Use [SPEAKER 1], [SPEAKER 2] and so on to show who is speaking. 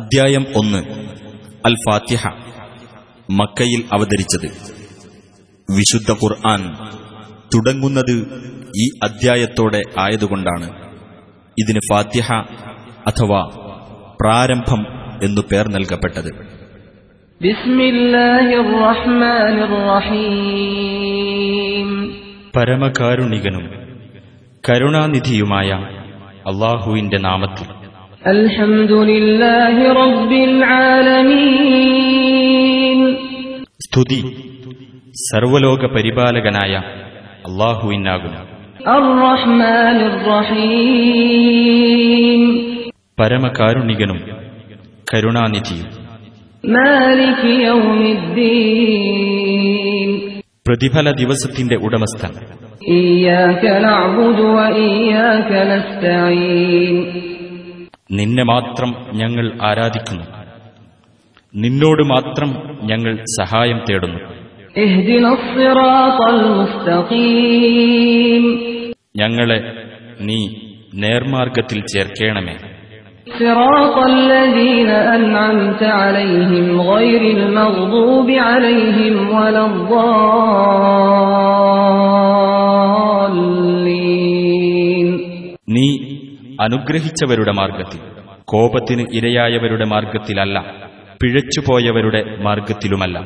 [SPEAKER 1] അദ്ധ്യായം ഒന്ന്. അൽ ഫാത്തിഹ മക്കയിൽ അവതരിച്ചത്. വിശുദ്ധ ഖുർആൻ തുടങ്ങുന്നത് ഈ അധ്യായത്തോടെ ആയതുകൊണ്ടാണ്. ഇതിന് ഫാത്തിഹ അഥവാ പ്രാരംഭം എന്നു പേർ നൽകപ്പെട്ടത്. പരമകാരുണികനും കരുണാനിധിയുമായ അള്ളാഹുവിന്റെ നാമത്തിൽ സ്തുതി. സർവലോക പരിപാലകനായ അള്ളാഹുവിനാകുന്നു പരമകാരുണികനും കരുണാനിധിയും. പ്രതിഫല ദിവസത്തിന്റെ ഉടമസ്ഥൻ.
[SPEAKER 2] ഇയ്യാക നഅബുദു വ ഇയ്യാക നസ്തഈൻ.
[SPEAKER 1] നിന്നെ മാത്രം ഞങ്ങൾ ആരാധിക്കുന്നു. നിന്നോട് മാത്രം ഞങ്ങൾ സഹായം തേടുന്നു. ഞങ്ങളെ നീ നേർമാർഗത്തിൽ ചേർക്കണമേ. നീ അനുഗ്രഹിച്ചവരുടെ മാർഗത്തിൽ കോപത്തിന് ഇരയായവരുടെ മാർഗത്തിലല്ല പിഴച്ചുപോയവരുടെ മാർഗത്തിലുമല്ല